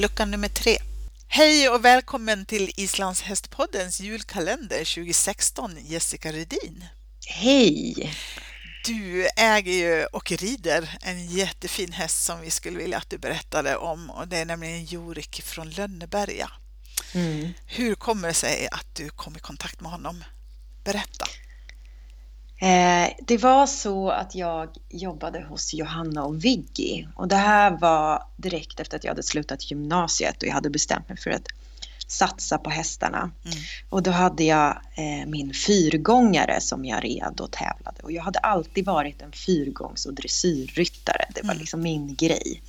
lucka nummer tre. Hej och välkommen till Islands hästpoddens julkalender 2016, Jessica Rydin. Hej! Du äger ju och rider en jättefin häst som vi skulle vilja att du berättade om och det är nämligen Jorik från Lönneberga. Mm. Hur kommer det sig att du kom i kontakt med honom? Berätta. Eh, det var så att jag jobbade hos Johanna och Viggi och det här var direkt efter att jag hade slutat gymnasiet och jag hade bestämt mig för att satsa på hästarna. Mm. Och då hade jag eh, min fyrgångare som jag red och tävlade och jag hade alltid varit en fyrgångs och dressyrryttare. Det var mm. liksom min grej.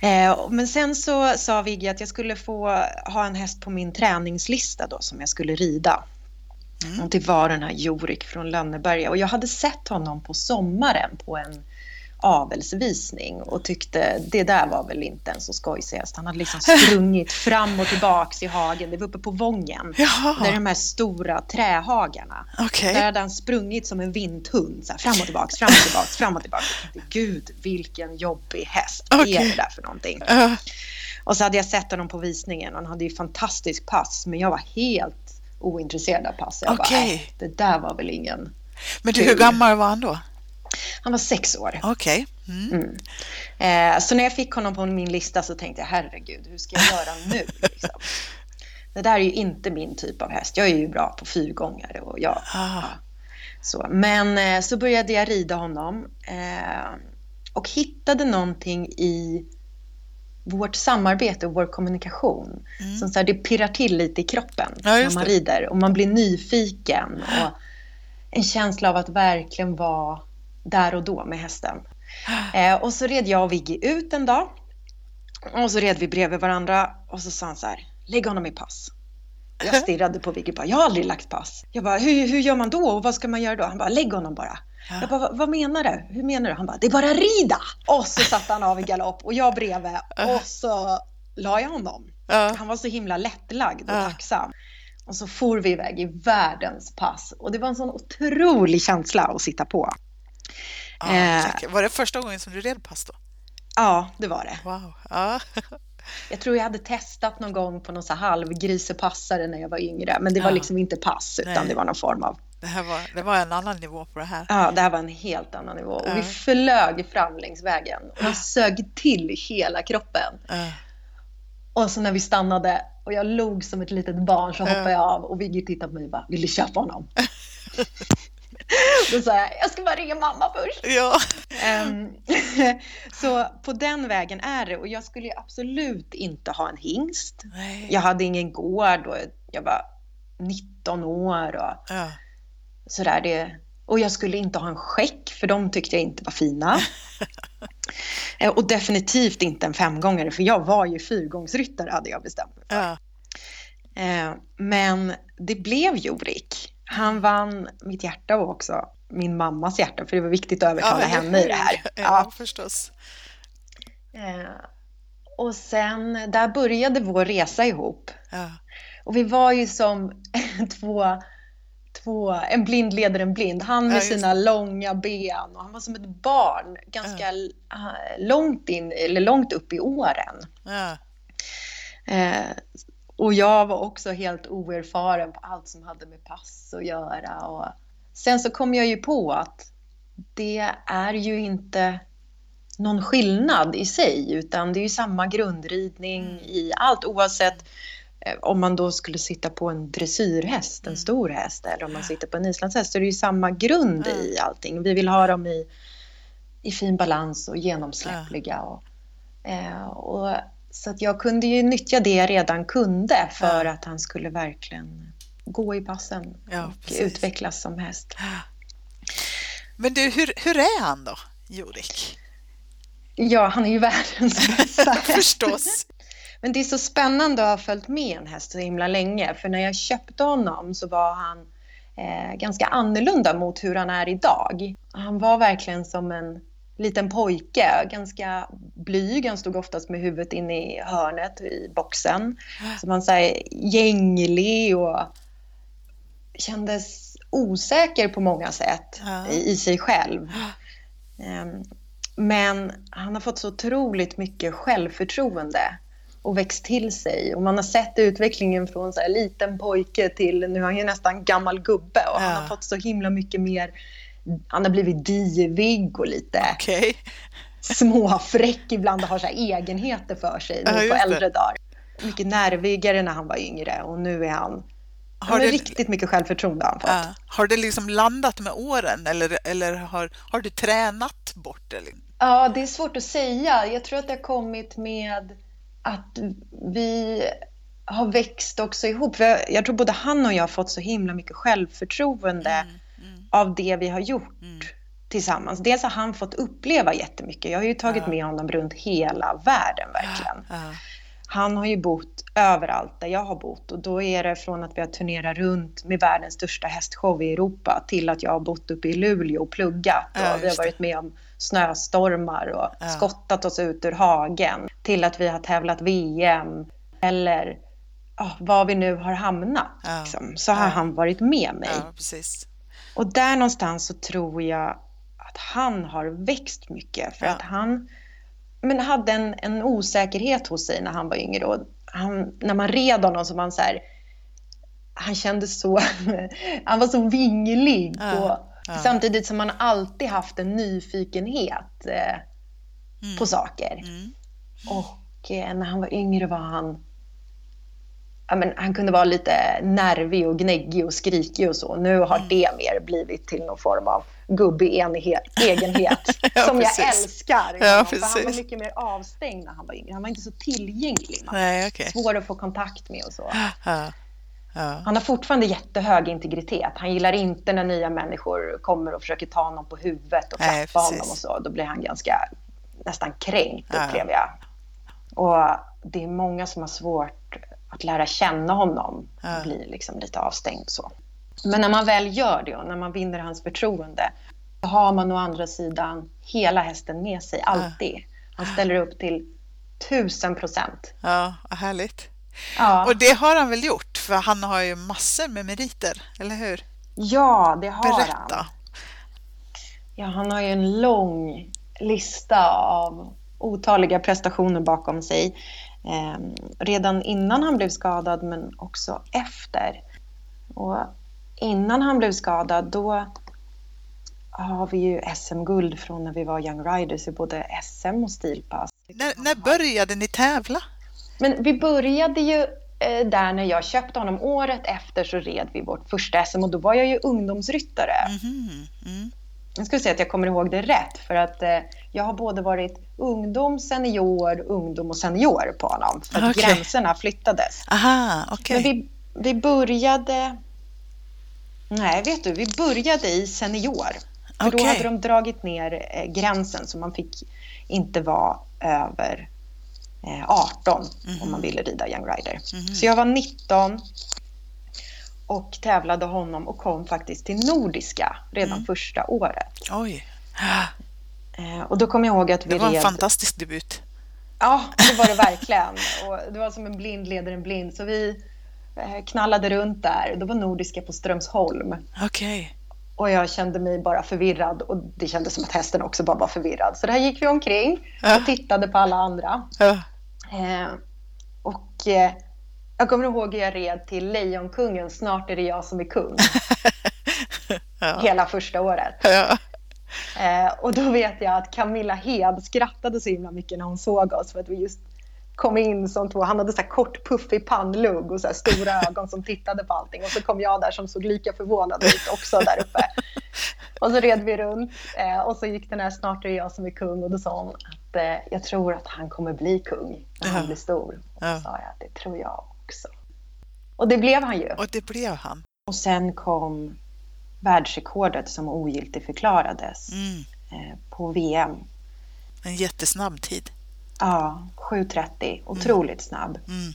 Eh, men sen så sa Vigge att jag skulle få ha en häst på min träningslista då som jag skulle rida. Mm. Och det var den här Jorik från Lönneberga. Och jag hade sett honom på sommaren på en avelsvisning och tyckte det där var väl inte en så skojsig häst. Han hade liksom sprungit fram och tillbaks i hagen. Det var uppe på Vången. Jaha. Där är de här stora trähagarna. Okay. Där hade han sprungit som en vinthund. Så här, fram och tillbaks, fram och tillbaks, fram och tillbaks. Tänkte, Gud, vilken jobbig häst. Vad okay. är det där för någonting? Uh. Och så hade jag sett honom på visningen och han hade ju fantastisk pass. Men jag var helt ointresserad av pass. Jag okay. bara, det där var väl ingen Men du, hur gammal var han då? Han var sex år. Okej. Okay. Mm. Mm. Eh, så när jag fick honom på min lista så tänkte jag, herregud, hur ska jag göra nu? Liksom. Det där är ju inte min typ av häst. Jag är ju bra på fyrgångare och jag... Ah. Ja, så. Men eh, så började jag rida honom eh, och hittade någonting i vårt samarbete och vår kommunikation. Mm. Som så här, det pirrar till lite i kroppen ja, när man det. rider och man blir nyfiken. Och en känsla av att verkligen vara där och då med hästen. Eh, och så red jag och Viggy ut en dag. Och så red vi bredvid varandra och så sa han så här, lägg honom i pass. Jag stirrade på Viggy och bara, jag har aldrig lagt pass. Jag bara, hur, hur gör man då och vad ska man göra då? Han bara, lägg honom bara. Ja. Jag bara, vad menar du? Hur menar du? Han bara, det är bara rida! Och så satte han av i galopp och jag bredvid och så la jag honom. Ja. Han var så himla lättlagd och ja. tacksam. Och så for vi iväg i världens pass och det var en sån otrolig känsla att sitta på. Ah, eh, var det första gången som du red pass då? Ja, det var det. Wow. Ah. jag tror jag hade testat någon gång på någon så halvgrisepassare när jag var yngre, men det var liksom inte pass utan Nej. det var någon form av det, här var, det var en annan nivå på det här. Ja, det här var en helt annan nivå. Och vi flög fram längs vägen och det sög till hela kroppen. Och så när vi stannade och jag log som ett litet barn så hoppade jag av och Vigge tittade på mig och bara, vill du köpa honom? Då sa jag, jag ska bara ringa mamma först. Ja. Um, så på den vägen är det och jag skulle absolut inte ha en hingst. Nej. Jag hade ingen gård och jag var 19 år. Och, ja sådär. Det, och jag skulle inte ha en skäck för de tyckte jag inte var fina. Eh, och definitivt inte en femgångare för jag var ju fyrgångsryttare hade jag bestämt mig för. Ja. Eh, men det blev Jorik. Han vann mitt hjärta och också min mammas hjärta för det var viktigt att övertala ja, henne i det här. Ja, ja. förstås. Eh, och sen där började vår resa ihop. Ja. Och vi var ju som två två, en blind leder en blind. Han med ja, sina långa ben och han var som ett barn ganska ja. långt in, eller långt upp i åren. Ja. Eh, och jag var också helt oerfaren på allt som hade med pass att göra. Och sen så kom jag ju på att det är ju inte någon skillnad i sig utan det är ju samma grundridning mm. i allt oavsett Eh, om man då skulle sitta på en dressyrhäst, en mm. stor häst, eller om man sitter på en islandshäst, så är det ju samma grund mm. i allting. Vi vill ha dem i, i fin balans och genomsläppliga. Och, eh, och, så att jag kunde ju nyttja det jag redan kunde för att han skulle verkligen gå i passen ja, och precis. utvecklas som häst. Men du, hur, hur är han då, Jorik? Ja, han är ju världens bästa Förstås. Men det är så spännande att ha följt med en häst så himla länge. För när jag köpte honom så var han eh, ganska annorlunda mot hur han är idag. Han var verkligen som en liten pojke, ganska blyg. Han stod oftast med huvudet inne i hörnet i boxen. Så man säger gänglig och kändes osäker på många sätt ja. i, i, sig själv. Um, men han har fått så otroligt mycket självförtroende och växt till sig. Och man har sett utvecklingen från så här liten pojke till nu är han ju nästan gammal gubbe och ja. han har fått så himla mycket mer. Han har blivit divig och lite okay. småfräck ibland och har så egenheter för sig nu ja, på äldre dagar. Mycket nervigare när han var yngre och nu är han har det, riktigt mycket självförtroende han fått. Ja. Har det liksom landat med åren eller, eller har, har du tränat bort det? Ja, det är svårt att säga. Jag tror att det har kommit med att vi har växt också ihop. För jag, jag tror både han och jag har fått så himla mycket självförtroende mm, mm. av det vi har gjort mm. tillsammans. Dels har han fått uppleva jättemycket. Jag har ju tagit ja. med honom runt hela världen verkligen. Ja, ja. Han har ju bott överallt där jag har bott och då är det från att vi har turnerat runt med världens största hästshow i Europa till att jag har bott uppe i Luleå och pluggat och vi har varit med om snöstormar och ja. skottat oss ut ur hagen till att vi har tävlat VM eller oh, var vi nu har hamnat. Ja. Liksom, så har ja. han varit med mig. Och där någonstans så tror jag att han har växt mycket för att han men hade en, en osäkerhet hos sig när han var yngre. Och han, när man red honom så var han så här, han kände så, han var så vinglig. Och, Ja. Samtidigt som man alltid haft en nyfikenhet eh, mm. på saker. Mm. Och eh, när han var yngre var han... Ja, men, han kunde vara lite nervig och gnäggig och skrikig och så. Nu har mm. det mer blivit till någon form av gubbig enighet, egenhet. ja, som precis. jag älskar. Ja, för han var mycket mer avstängd när han var yngre. Han var inte så tillgänglig. Nej, okay. Svår att få kontakt med och så. Ja. Han har fortfarande jättehög integritet. Han gillar inte när nya människor kommer och försöker ta honom på huvudet och klappa Nej, honom och så. Då blir han ganska nästan kränkt upplever jag. Och det är många som har svårt att lära känna honom ja. och blir liksom lite avstängd så. Men när man väl gör det och när man vinner hans förtroende så har man å andra sidan hela hästen med sig alltid. Han ställer upp till tusen procent. Ja, härligt. Ja. Och det har han väl gjort, för han har ju massor med meriter, eller hur? Ja, det har Berätta. han. Ja, han har ju en lång lista av otaliga prestationer bakom sig. Eh, redan innan han blev skadad, men också efter. Och innan han blev skadad, då har vi ju SM-guld från när vi var Young Riders i både SM och stilpass. När, när började ni tävla? Men vi började ju eh, där när jag köpte honom. Året efter så red vi vårt första SM och då var jag ju ungdomsryttare. Mm. Mm. Jag skulle säga att jag kommer ihåg det rätt för att eh, jag har både varit ungdom, senior, ungdom och senior på honom. För att okay. gränserna flyttades. Aha, okay. Men vi, vi började... Nej, vet du, vi började i senior. För okay. då hade de dragit ner eh, gränsen så man fick inte vara över 18 mm -hmm. om man ville rida Young Rider. Mm -hmm. Så jag var 19 och tävlade honom och kom faktiskt till Nordiska redan mm. första året. Oj! Eh, och då kommer jag ihåg att vi Det var en red... fantastisk debut. Ja, det var det verkligen. Och det var som en blind leder en blind. Så vi eh, knallade runt där. Då var Nordiska på Strömsholm. Okej. Okay. Och jag kände mig bara förvirrad och det kändes som att hästen också bara var förvirrad. Så där gick vi omkring och tittade på alla andra. Ja. Eh, och eh, jag kommer ihåg hur jag red till Lejonkungen, Snart är det jag som är kung. ja. Hela första året. Ja. Eh, och då vet jag att Camilla Hed skrattade så himla mycket när hon såg oss för att vi just kom in som två, han hade så här kort puffig pannlugg och så stora ögon som tittade på allting och så kom jag där som såg lika förvånad ut också där uppe. Och så red vi runt eh, och så gick den här Snart är jag som är kung och då sa hon att eh, jag tror att han kommer bli kung när han blir stor. Och då sa jag att det tror jag också. Och det blev han ju. Och det blev han. Och sen kom världsrekordet som ogiltigförklarades mm. eh, på VM. En jättesnabb tid. Ja, 7.30. Otroligt mm. snabb. Mm.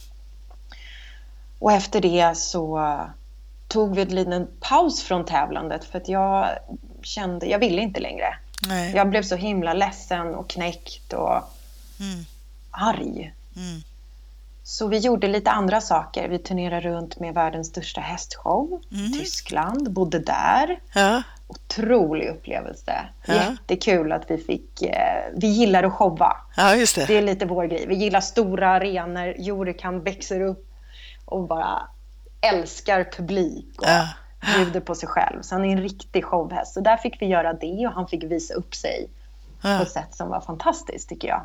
Och efter det så tog vi en liten paus från tävlandet för att jag kände, jag ville inte längre. Nej. Jag blev så himla ledsen och knäckt och mm. arg. Mm. Så vi gjorde lite andra saker. Vi turnerade runt med världens största hästshow mm. Tyskland, bodde där. Ja. otrolig upplevelse. Ja. Jättekul att vi fick... Eh, vi gillar att showa. Ja, just det. Det är lite vår grej. Vi gillar stora arenor. Jorik han växer upp och bara älskar publik och Ja. bjuder på sig själv. Så han är en riktig showhäst. Så där fick vi göra det och han fick visa upp sig på Ja. ett sätt som var fantastiskt tycker jag.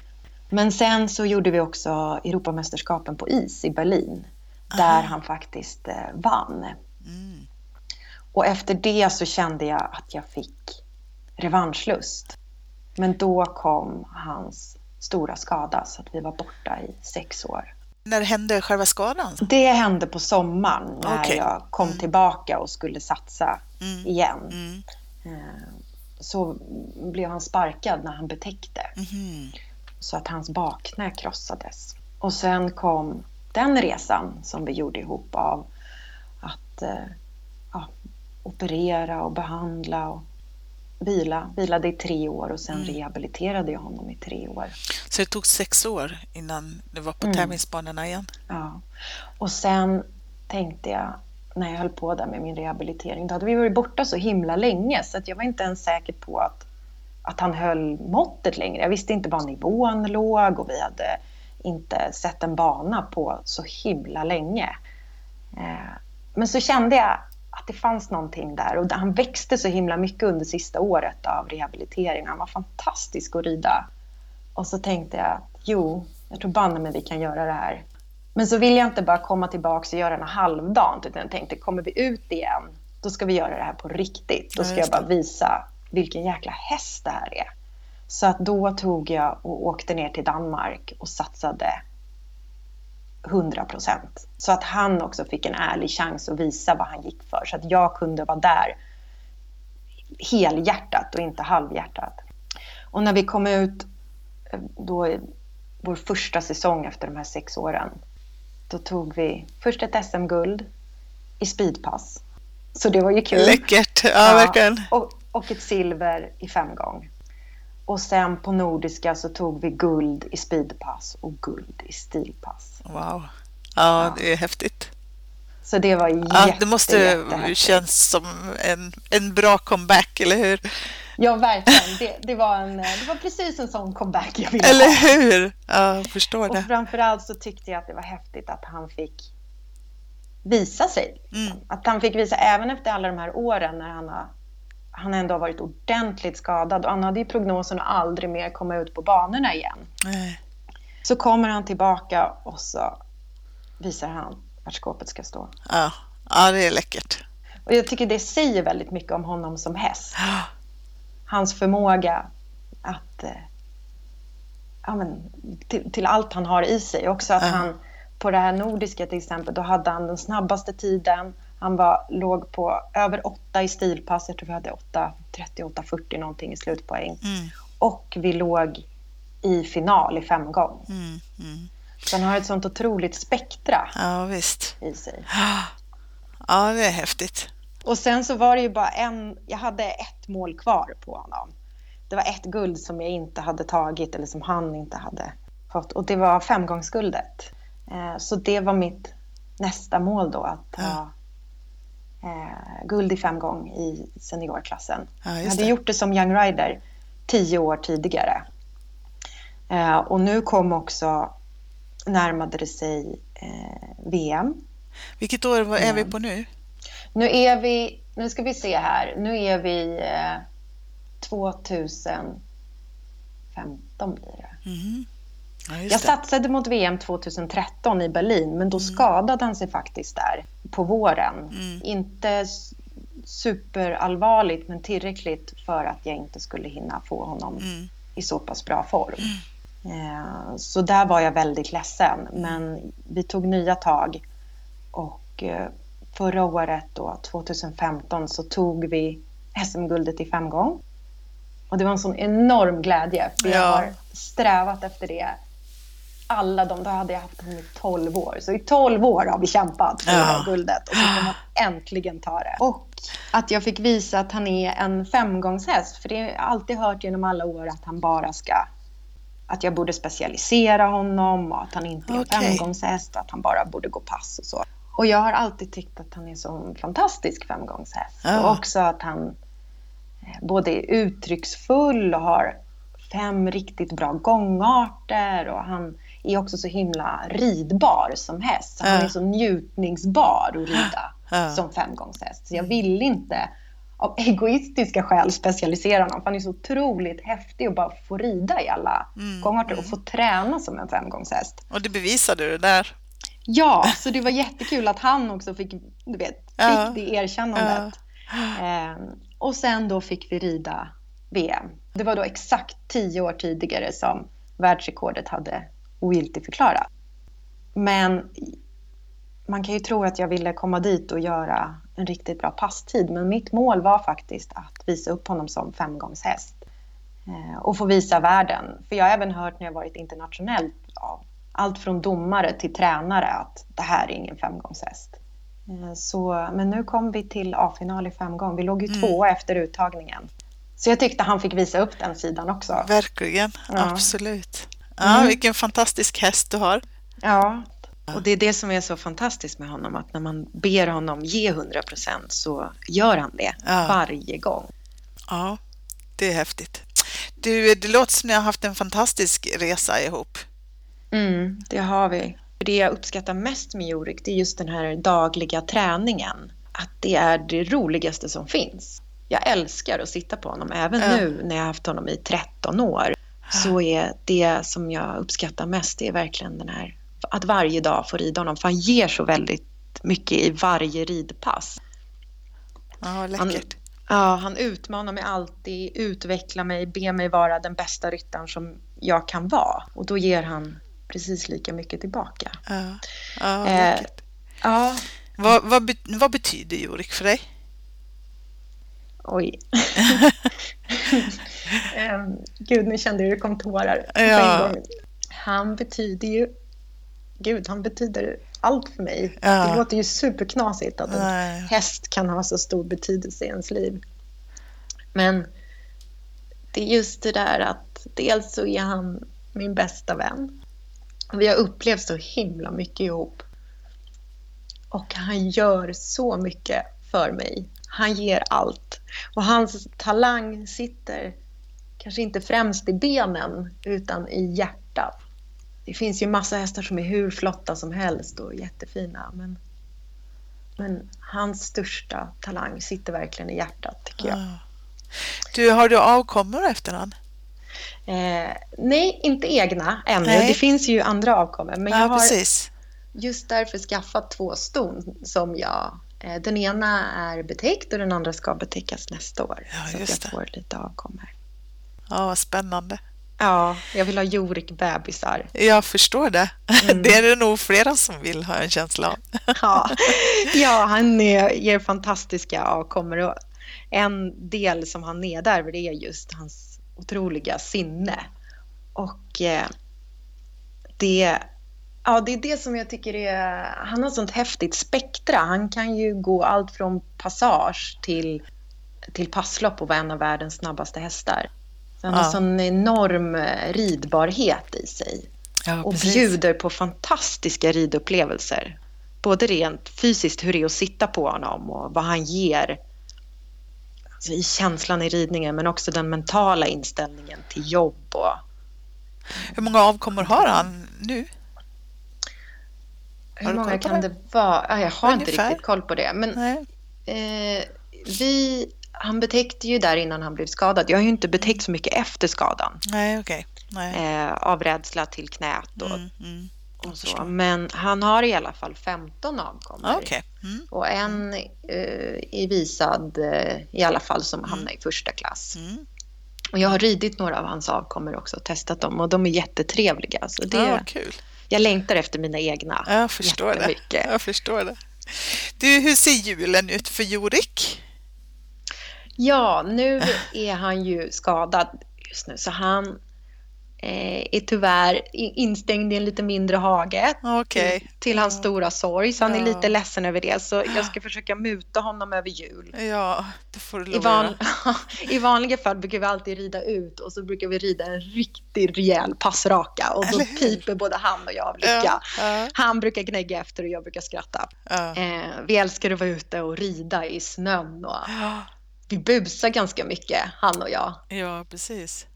Men sen så gjorde vi också Europamästerskapen på is i Berlin. Där han faktiskt eh, vann. Mm. Och efter det så kände jag att jag fick revanschlust. Men då kom hans stora skada så att vi var borta i sex år. När hände själva skadan? Det hände på sommaren när Okej. jag kom tillbaka och skulle satsa Mm. igen. Mm. Eh, Så blev han sparkad när han betäckte. Så att hans bakknä krossades. Och sen kom den resan som vi gjorde ihop av att eh, ja, operera och behandla och vila. Vilade i tre år och sen rehabiliterade jag honom i tre år. Så det tog sex år innan du var på Mm. tävlingsbanorna igen? Ja. Och sen tänkte jag när jag höll på där med min rehabilitering, då hade vi varit borta så himla länge så att jag var inte ens säker på att, att han höll måttet längre. Jag visste inte var nivån låg och vi hade inte sett en bana på så himla länge. Eh, Men så kände jag att det fanns någonting där och han växte så himla mycket under sista året av rehabiliteringen. Han var fantastisk att rida. Och så tänkte jag, jo, jag tror banne mig vi kan göra det här. Men så vill jag inte bara komma tillbaka och göra något halvdant, utan jag tänkte, kommer vi ut igen, då ska vi göra det här på riktigt. Då ska jag bara visa vilken jäkla häst det här är. Så att då tog jag och åkte ner till Danmark och satsade 100 procent. Så att han också fick en ärlig chans att visa vad han gick för. Så att jag kunde vara där helhjärtat och inte halvhjärtat. Och när vi kom ut eh, då vår första säsong efter de här sex åren, då tog vi först ett SM-guld i speedpass. Så det var ju kul. Läckert! Ja, verkligen. Och, och ett silver i femgång. Och sen på nordiska så tog vi guld i speedpass och guld i stilpass. Wow. Ja, det är häftigt. Så det var Ja, jätte, det måste kännas som en, en bra comeback, eller hur? Ja, verkligen. Det, det, var en, det var precis en sån comeback jag ville Eller hur? Ja, jag förstår Och det. framförallt så tyckte jag att det var häftigt att han fick visa sig. Mm. Att han fick visa, även efter alla de här åren när han har han ändå har varit ordentligt skadad och han hade ju prognosen att aldrig mer komma ut på banorna igen. Nej. Så kommer han tillbaka och så visar han vart skåpet ska stå. Ja. ja, det är läckert. Och jag tycker det säger väldigt mycket om honom som häst. Ja, Hans förmåga att... Eh, ja, men, till, till allt han har i sig. Också att Ja. han på det här nordiska till exempel, då hade han den snabbaste tiden. Han var, låg på över 8 i stilpass. Jag tror vi hade 8.30, 8.40 någonting i slutpoäng. Mm, Och vi låg i final i femgång. mm, mm. Så han har ett sånt otroligt spektra ja visst. i sig. Ja, det är häftigt. Och sen så var det ju bara en, jag hade ett mål kvar på honom. Det var ett guld som jag inte hade tagit eller som han inte hade fått och det var femgångsguldet. Eh, Så det var mitt nästa mål då att ta eh, guld i femgång i seniorklassen. Ja, Jag just hade det. gjort det som young rider tio år tidigare. Eh, Och nu kom också, närmade det sig eh, VM Vilket år är vi på nu? nu är vi, nu ska vi se här, nu är vi eh, 2015 blir det. Mhm. Ja, Jag satsade mot VM 2013 i Berlin, men då skadade han sig faktiskt där på våren. Mm. Inte superallvarligt, men tillräckligt för att jag inte skulle hinna få honom Mm. i så pass bra form. Eh, Så där var jag väldigt ledsen, men vi tog nya tag. Och eh, förra året, då, 2015, så tog vi SM-guldet i femgång. Och det var en sån enorm glädje, för jag Ja. har strävat efter det alla de, då hade jag haft honom i 12 år. Så i 12 år har vi kämpat för det Ja. här guldet och så får man äntligen ta det. Och att jag fick visa att han är en femgångshäst. För det har jag alltid hört genom alla år att han bara ska... Att jag borde specialisera honom och att han inte är Okej. femgångshäst och att han bara borde gå pass och så. Och jag har alltid tyckt att han är så fantastisk femgångshäst. Ja. Och också att han både är uttrycksfull och har fem riktigt bra gångarter och han är också så himla ridbar som häst. Så Han är så njutningsbar att rida Ja. som femgångshäst. Så jag vill inte av egoistiska skäl specialisera honom. För han är så otroligt häftig och bara få rida i alla Mm, gångarter och få träna som en femgångshäst. Och det bevisade du där. Ja, så det var jättekul att han också fick, du vet, fick Ja. det erkännandet. Ehm, och sen då fick vi rida VM. Det var då exakt tio år tidigare som världsrekordet hade ogiltigförklarat. Men man kan ju tro att jag ville komma dit och göra en riktigt bra passtid. Men mitt mål var faktiskt att visa upp honom som femgångshäst. Eh, och få visa världen. För jag har även hört när jag varit internationellt av allt från domare till tränare att det här är ingen femgångshäst. Eh, Så, men nu kom vi till A-final i femgång. Vi låg ju tvåa efter uttagningen. Så jag tyckte han fick visa upp den sidan också. Verkligen, Ja. absolut. Ja, Mm. Vilken fantastisk häst du har. Ja, och det är det som är så fantastiskt med honom. Att när man ber honom ge 100% så gör han det Ja. varje gång. Ja, det är häftigt. Du, det låter som ni har haft en fantastisk resa ihop. Mm, det har vi. Det jag uppskattar mest med Jorik det är just den här dagliga träningen. Att det är det roligaste som finns. Jag älskar att sitta på honom. Även Ja. nu när jag har haft honom i 13 år så är det som jag uppskattar mest det är verkligen den här att varje dag få rida honom. För han ger så väldigt mycket i varje ridpass. Ja, Han, läckert. ja, han utmanar mig alltid, utvecklar mig, ber mig vara den bästa ryttaren som jag kan vara. Och då ger han precis lika mycket tillbaka. Ja, ja, Eh. Ja, Vad, vad, vad betyder Jorik för dig? oj. Ehm, Gud, nu kände jag hur det kom tårar Ja. Han betyder ju... Gud, han betyder allt för mig. Ja. Det låter ju superknasigt att en Nej. häst kan ha så stor betydelse i ens liv. Men det är just det där att dels så är han min bästa vän. Vi har upplevt så himla mycket ihop. Och han gör så mycket för mig. Han ger allt. Och hans talang sitter kanske inte främst i benen utan i hjärtat. Det finns ju massa hästar som är hur flotta som helst och jättefina. Men, men hans största talang sitter verkligen i hjärtat tycker jag. Ja. Du, har du avkommor efter han? Eh, nej, inte egna ännu. Nej. Det finns ju andra avkommor. Men jag Ja, har precis. just därför skaffat två ston som jag... Eh, den ena är betäckt och den andra ska betäckas nästa år. Ja, så jag får lite avkommor. Ja, vad spännande. Ja, jag vill ha Jorik bebisar. Jag förstår det. Mm. Det är det nog flera som vill ha en känsla av. Ja, ja han är, ger fantastiska. Och en del som han nedärver det är just hans otroliga sinne. Och eh, det, ja, det är det som jag tycker är... Han har sånt häftigt spektra. Han kan ju gå allt från passage till, till passlopp och vara en av världens snabbaste hästar. Så han Ja. har sån enorm eh, ridbarhet i sig Ja, och bjuder på fantastiska ridupplevelser. Både rent fysiskt, hur det är att sitta på honom och vad han ger alltså i känslan i ridningen men också den mentala inställningen till jobb. Och, Hur många avkommor har han nu? Har hur många kan det? det, vara? Ja, jag har inte Ungefär. riktigt koll på det. Men eh, vi, han betäckte ju där innan han blev skadad. Jag har ju inte betäckt så mycket efter skadan. Nej, okej. Nej. Eh, av rädsla till knät och, Mm, mm. och så. Men han har i alla fall 15 avkommor. Okej. Mm. Och en eh, är visad eh, i alla fall som hamnar i första klass. Mm. Och jag har ridit några av hans avkommor också och testat dem och de är jättetrevliga. Så det, Ja, vad kul. Jag längtar efter mina egna. Jag förstår det. Jättemycket. Jag förstår det. Du, hur ser julen ut för Jorik? Ja, nu är han ju skadad just nu så han eh, är tyvärr i- instängd i en lite mindre hage. Okej. Till, till hans stora sorg, så han är Ja. lite ledsen över det. Så jag ska försöka muta honom över jul. Ja, det får du I, lov att van... I vanliga fall brukar vi alltid rida ut och så brukar vi rida en riktigt rejäl passraka och då piper både han och jag av lycka. Ja, ja, Han brukar gnägga efter och jag brukar skratta. ja. Eh, vi älskar att vara ute och rida i snön och Ja, vi busar ganska mycket, han och jag. Ja, precis.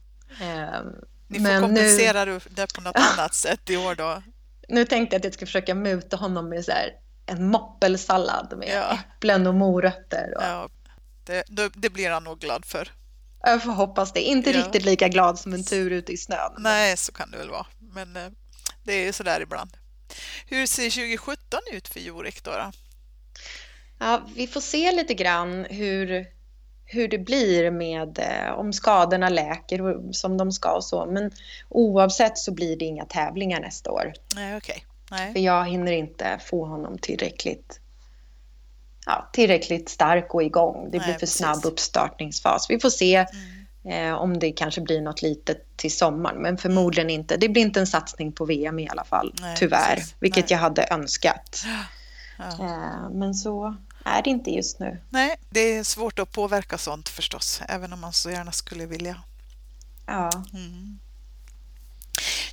Eh, Ni får kompensera nu, det på något annat sätt i år då. Nu tänkte jag att jag ska försöka muta honom med så här, en moppelsallad med ja. äpplen och morötter. Och... Ja, det, det, blir han nog glad för. Jag får hoppas det. Inte ja. riktigt lika glad som en tur ute i snön. Nej, så kan det väl vara. Men eh, det är ju sådär ibland. Hur ser 2017 ut för Jorik då? då? Ja, vi får se lite grann hur, hur det blir med eh, om skadorna läker som de ska och så. Men oavsett så blir det inga tävlingar nästa år. Nej. Okay. För jag hinner inte få honom tillräckligt ja, tillräckligt stark och igång. Det blir Nej, för precis. snabb uppstartningsfas. Vi får se mm. eh, om det kanske blir något litet till sommaren, men förmodligen inte. Det blir inte en satsning på VM i alla fall, Nej, tyvärr, precis. vilket Nej. jag hade önskat. Ja. Eh, men så är det inte just nu. Nej, det är svårt att påverka sånt förstås, även om man så gärna skulle vilja. Ja. Mm.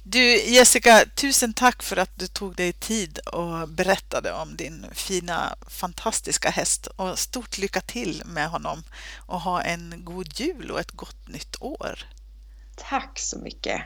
Du Jessica, tusen tack för att du tog dig tid och berättade om din fina, fantastiska häst och stort lycka till med honom och ha en god jul och ett gott nytt år. Tack så mycket.